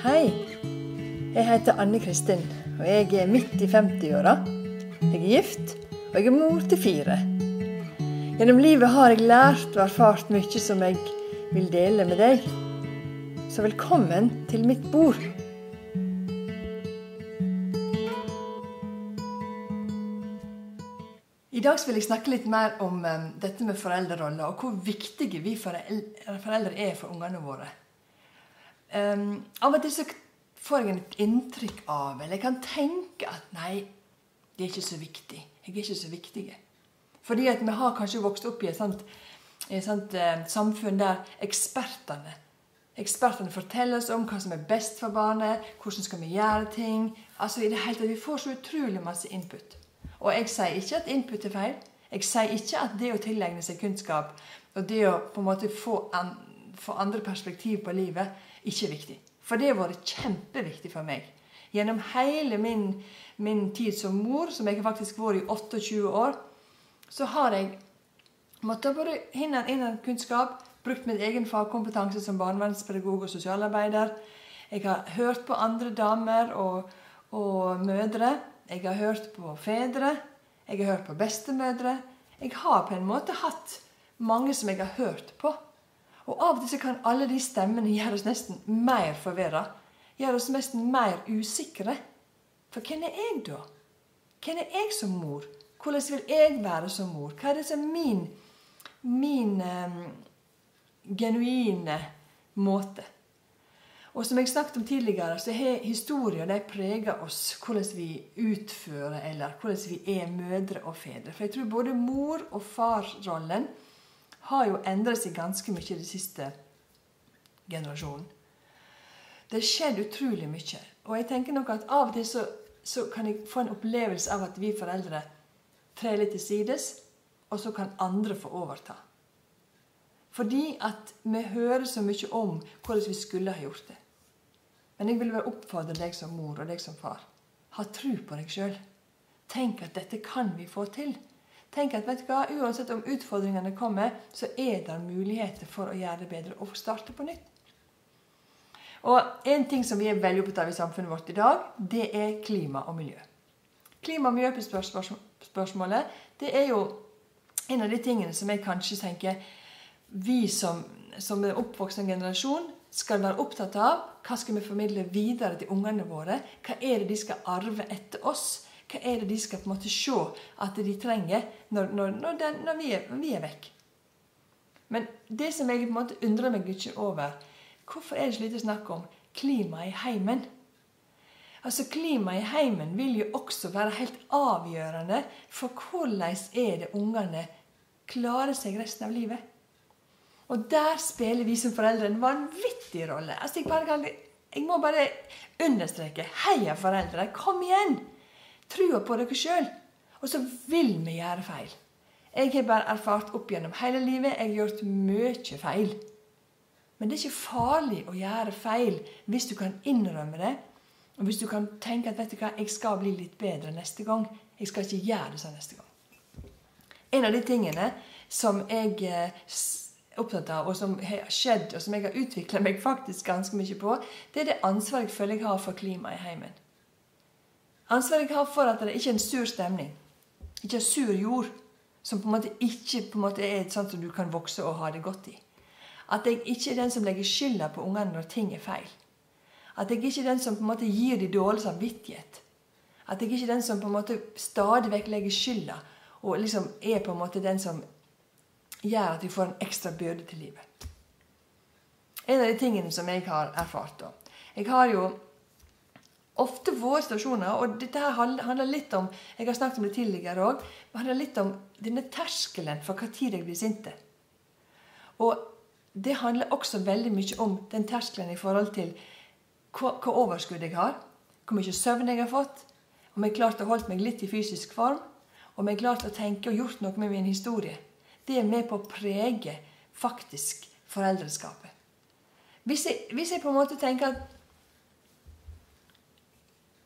Hei. Jeg heter Anne Kristin, og jeg er midt i 50-åra. Jeg er gift, og jeg er mor til fire. Gjennom livet har jeg lært og erfart mye som jeg vil dele med deg. Så velkommen til mitt bord. I dag vil jeg snakke litt mer om um, dette med foreldreroller, og hvor viktige vi foreldre er for ungene våre. Um, av og til så får jeg et inntrykk av, eller jeg kan tenke at nei, det er ikke så viktig. Jeg er ikke så viktig. Fordi at vi har kanskje vokst opp i et sånt, et sånt uh, samfunn der ekspertene Ekspertene forteller oss om hva som er best for barnet, hvordan skal vi gjøre ting. Altså i det hele tatt, Vi får så utrolig masse input. Og jeg sier ikke at input er feil. Jeg sier ikke at det å tilegne seg kunnskap og det å på en måte få, an, få andre perspektiv på livet ikke er viktig. For det har vært kjempeviktig for meg. Gjennom hele min, min, tid som mor, som jeg faktisk har vært i 28 år, så har jeg måttet bare innhente kunnskap, brukt min egen fagkompetanse som barnevernspedagog og sosialarbeider. Jeg har hørt på andre damer og, og mødre. Jeg har hørt på fedre. Jeg har hørt på bestemødre. Jeg har på en måte hatt mange som jeg har hørt på. Og av og til så kan alle de stemmene gjøre oss nesten mer forvirra. Gjøre oss nesten mer usikre. For hvem er jeg, da? Hvem er jeg som mor? Hvordan vil jeg være som mor? Hva er det som er min, min um, genuine måte? Og som jeg snakket om tidligere, så har historier de preger oss hvordan vi utfører, eller hvordan vi er mødre og fedre. For jeg tror både mor- og farrollen har jo endret seg ganske mye i den siste generasjonen. Det har skjedd utrolig mye. Og jeg tenker nok at av og til så, så kan jeg få en opplevelse av at vi foreldre trer litt til sides, og så kan andre få overta. Fordi at vi hører så mye om hvordan vi skulle ha gjort det. Men jeg vil oppfordre deg som mor og deg som far. Ha tro på deg sjøl. Tenk at dette kan vi få til. Tenk at vet du hva, Uansett om utfordringene kommer, så er det muligheter for å gjøre det bedre og starte på nytt. Og En ting som vi er veldig opptatt av i samfunnet vårt i dag, det er klima og miljø. Klima- og miljøspørsmålet det er jo en av de tingene som jeg kanskje tenker vi som, som er oppvoksen generasjon skal være opptatt av. Hva skal vi formidle videre til ungene våre? Hva er det de skal arve etter oss? Hva er det de skal på en måte se at de trenger når, når, når, den, når vi, er, vi, er, vekk? Men det som jeg på en måte undrer meg ikke over Hvorfor er det så lite snakk om klima i heimen? Altså Klima i heimen vil jo også være helt avgjørende for hvordan er det ungene klarer seg resten av livet. Og der spiller vi som foreldre en vanvittig rolle. Altså, jeg, bare, jeg, må bare understreke Heia, foreldre! Kom igjen! Trua på dere sjøl. Og så vil vi gjøre feil. Jeg har bare erfart opp gjennom hele livet jeg har gjort mye feil. Men det er ikke farlig å gjøre feil hvis du kan innrømme det. Og hvis du kan tenke at vet du hva, jeg skal bli litt bedre neste gang. Jeg skal ikke gjøre det sånn neste gang. En av de tingene som jeg er opptatt av, og som har skjedd, og som jeg har utvikla meg faktisk ganske mye på, det er det ansvaret jeg føler jeg har for klimaet i heimen. Ansvaret jeg har for at det ikke er en sur stemning. Ikke er sur jord. Som på en måte ikke på en måte er sånn som du kan vokse og ha det godt i. At jeg ikke er den som legger skylda på ungene når ting er feil. At jeg ikke er den som på en måte gir dem dårlig samvittighet. At jeg ikke er den som på en måte stadig vekk legger skylda og liksom er på en måte den som gjør at vi får en ekstra byrde til livet. En av de tingene som jeg har erfart da. Jeg har jo ofte våre situasjoner, og dette her handler litt om jeg har snakket om det tidligere det handler litt om denne terskelen for hva tid jeg blir sinte. Og det handler også veldig mye om den terskelen i forhold til hva, hva overskudd jeg har, hvor mye søvn jeg har fått, om jeg har klart å holde meg litt i fysisk form, om jeg har klart å tenke og gjort noe med min historie det er med på å prege faktisk foreldreskapet. Hvis jeg, hvis jeg på en måte tenker at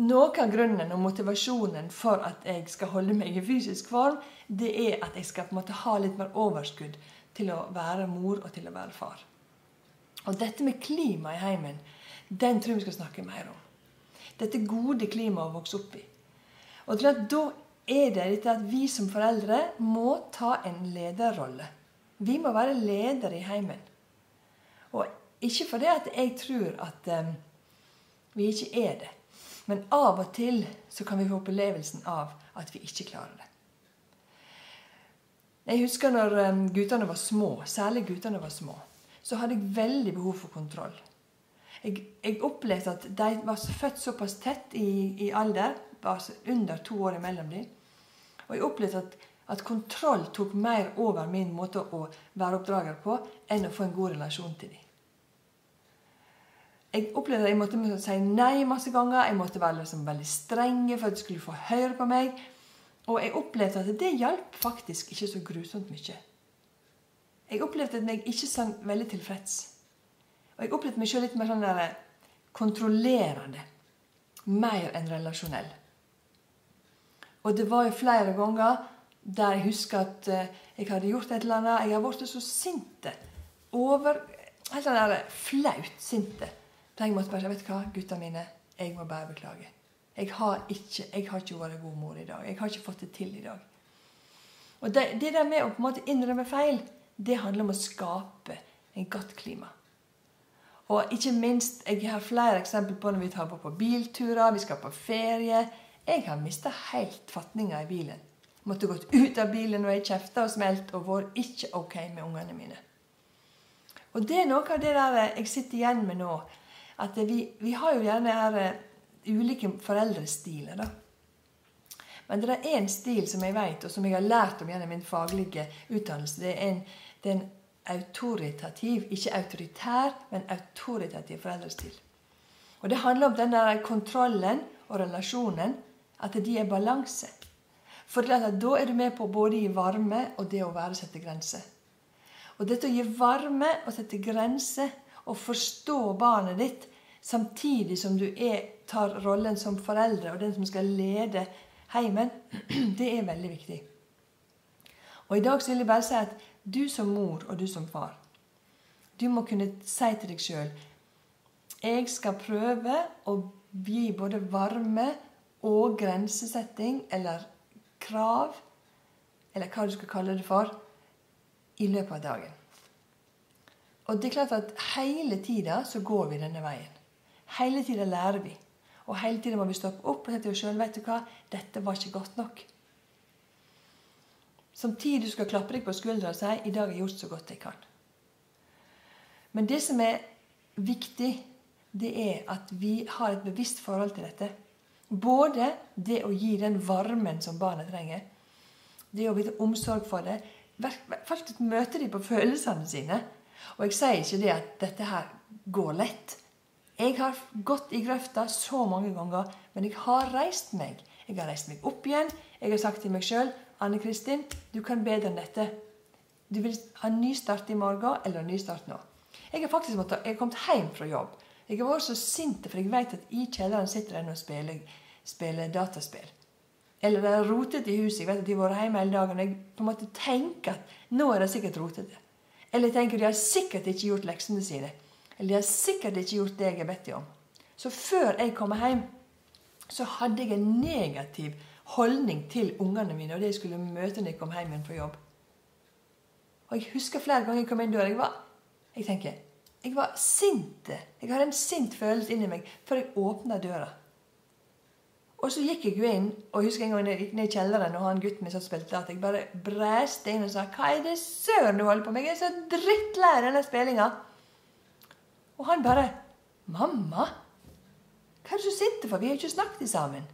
noe av grunnen og motivasjonen for at jeg skal holde meg i fysisk form, det er at jeg skal på en måte ha litt mer overskudd til å være mor og til å være far. Og dette med klima i heimen, Den tror jeg vi skal snakke mer om. Dette gode klimaet å vokse opp i. Og Da er det dette at vi som foreldre må ta en lederrolle. Vi må være ledere i heimen. Og ikke fordi jeg tror at um, vi ikke er det. Men av og til så kan vi få opplevelsen av at vi ikke klarer det. Jeg husker når um, guttene var små, særlig guttene var små, så hadde jeg veldig behov for kontroll. Jeg, jeg opplevde at de var født såpass tett i, i alder, var under to år imellom dem. Og jeg opplevde at, at kontroll tok mer over min måte å være oppdrager på enn å få en god relasjon til dem. Jeg opplevde at jeg måtte si nei masse ganger. Jeg måtte være liksom veldig strenge for at de skulle få høre på meg. Og jeg opplevde at det hjalp faktisk ikke så grusomt mye. Jeg opplevde at jeg ikke sang veldig tilfreds. Og jeg opplevde meg sjøl litt mer sånn der eh, kontrollerende. Mer enn relasjonell. Og det var jo flere ganger der jeg husker at eh, jeg hadde gjort et eller annet. Jeg har blitt så sinte. Over Helt sånn flaut sinte. Der jeg måtte bare si vet du hva, gutta mine, jeg må bare beklage. Jeg har ikke, jeg har ikke vært god mor i dag. Jeg har ikke fått det til i dag. Og det, det der med å på en måte innrømme feil, det handler om å skape en godt klima. Og ikke minst, Jeg har flere eksempler på når vi tar på, på bilturer, vi skal på ferie. Jeg har mista helt fatninga i bilen. Måtte gått ut av bilen og jeg kjefta og smelt og vært ikke ok med ungene mine. Og det er noe av det der jeg sitter igjen med nå at vi, vi har jo gjerne her uh, ulike foreldrestiler. da. Men det er én stil som jeg vet, og som jeg har lært om gjennom min faglige utdannelse. Det er en, det er en autoritativ, ikke autoritær, men autoritativ foreldrestil. Og Det handler om denne kontrollen og relasjonen, at de er balanse. For da er du med på både å gi varme og det å være sette grenser. Og dette å gi varme og sette grenser og forstå barnet ditt samtidig som du er, tar rollen som foreldre og den som skal lede heimen, det er veldig viktig. Og I dag så vil jeg bare si at du som mor og du som far, du må kunne si til deg sjøl jeg skal prøve å gi både varme og grensesetting, eller krav, eller hva du skal kalle det for, i løpet av dagen. Og det er klart at hele tida så går vi denne veien. Hele tida lærer vi. Og hele tida må vi stoppe opp og si til oss sjøl vet du hva, dette var ikke godt nok. Samtidig du skal klappe deg på skuldra og si i dag har jeg gjort så godt jeg kan. Men det som er viktig, det er at vi har et bevisst forhold til dette. Både det å gi den varmen som barnet trenger, det å vite omsorg for det, faktisk møte dem på følelsene sine og jeg sier ikke det at dette her går lett. Jeg har gått i grøfta så mange ganger, men jeg har reist meg. Jeg har reist meg opp igjen. Jeg har sagt til meg sjøl Anne Kristin, du kan bedre enn dette. Du vil ha en ny start i morgen eller en ny start nå. Jeg har faktisk måttet, jeg har kommet hjem fra jobb. Jeg har vært så sint, for jeg vet at i kjelleren sitter en og spiller, spiller dataspill. Eller det er rotete i huset. Jeg vet at de har vært hjemme hele dagen. Og jeg på en måte tenker at nå er det sikkert rotete. Eller tenker de har sikkert ikke gjort leksene sine. Eller de har sikkert ikke gjort det jeg har bedt dem om. Så før jeg kommer hjem, så hadde jeg en negativ holdning til ungene mine og det jeg skulle møte når jeg kom hjem igjen fra jobb. Og jeg husker flere ganger jeg kom inn døra. Jeg var, jeg tenker, jeg var sint. Jeg hadde en sint følelse inni meg før jeg åpna døra. Og så gikk jeg jo inn, og husker en gang jeg gikk ned i kjelleren og han gutten min og spilte, at jeg bare bræste inn og sa 'Hva er det søren du holder på med? Jeg er så drittlei denne spillinga.' Og han bare 'Mamma, hva er det du sitter for? Vi har jo ikke snakket sammen.'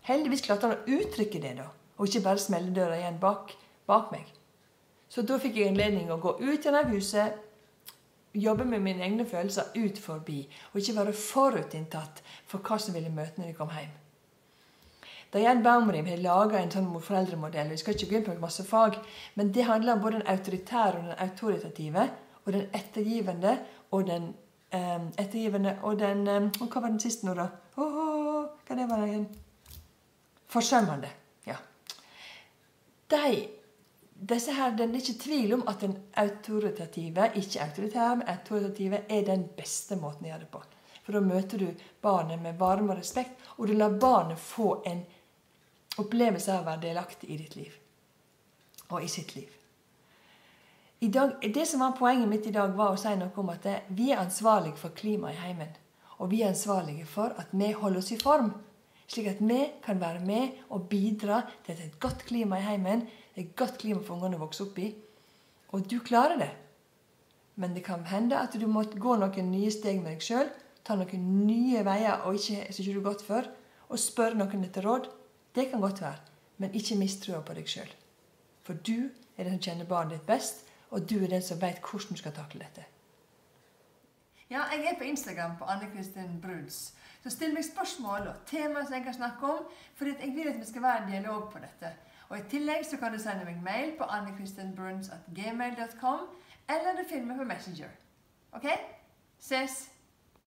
Heldigvis klarte han å uttrykke det, da, og ikke bare smelle døra igjen bak, bak meg. Så da fikk jeg anledning å gå ut gjennom huset, jobbe med mine egne følelser ut forbi, og ikke være forutinntatt for hva som ville møte når jeg kom hjem. Diane Baumrim har laga en sånn foreldremodell. Vi skal ikke gå inn på masse fag, men det handler om både den autoritære og den autoritative. Og den ettergivende og den um, ettergivende og den um, og Hva var den siste nå, da? Oh, oh, hva det var igjen? Forsømmende. Ja. De, disse her, Det er ikke tvil om at den autoritative, ikke autoritære, men autoritative er den beste måten å gjøre det på. For da møter du barnet med varme og respekt, og du lar barnet få en opplevelse av å være delaktig i ditt liv. Og i sitt liv. Dag, det som var Poenget mitt i dag var å si noe om at vi er ansvarlige for klimaet i heimen. Og vi er ansvarlige for at vi holder oss i form. Slik at vi kan være med og bidra til et godt klima i heimen. Et godt klima for ungene å vokse opp i. Og du klarer det. Men det kan hende at du må gå noen nye steg med deg sjøl. Ta noen nye veier og ikke, som ikke du gått før. Og spørre noen etter råd. Det kan godt være. Men ikke mist på deg sjøl. For du er den som kjenner barnet ditt best, og du er den som veit hvordan du skal takle dette. Ja, jeg er på Instagram på Anne Kristin Bruns. Så still meg spørsmål og tema som jeg kan snakke om. For jeg vil at vi skal være en dialog på dette. Og I tillegg så kan du sende meg mail på annekristinbruns.gmail.com, eller du finner meg på Messenger. Ok? Ses!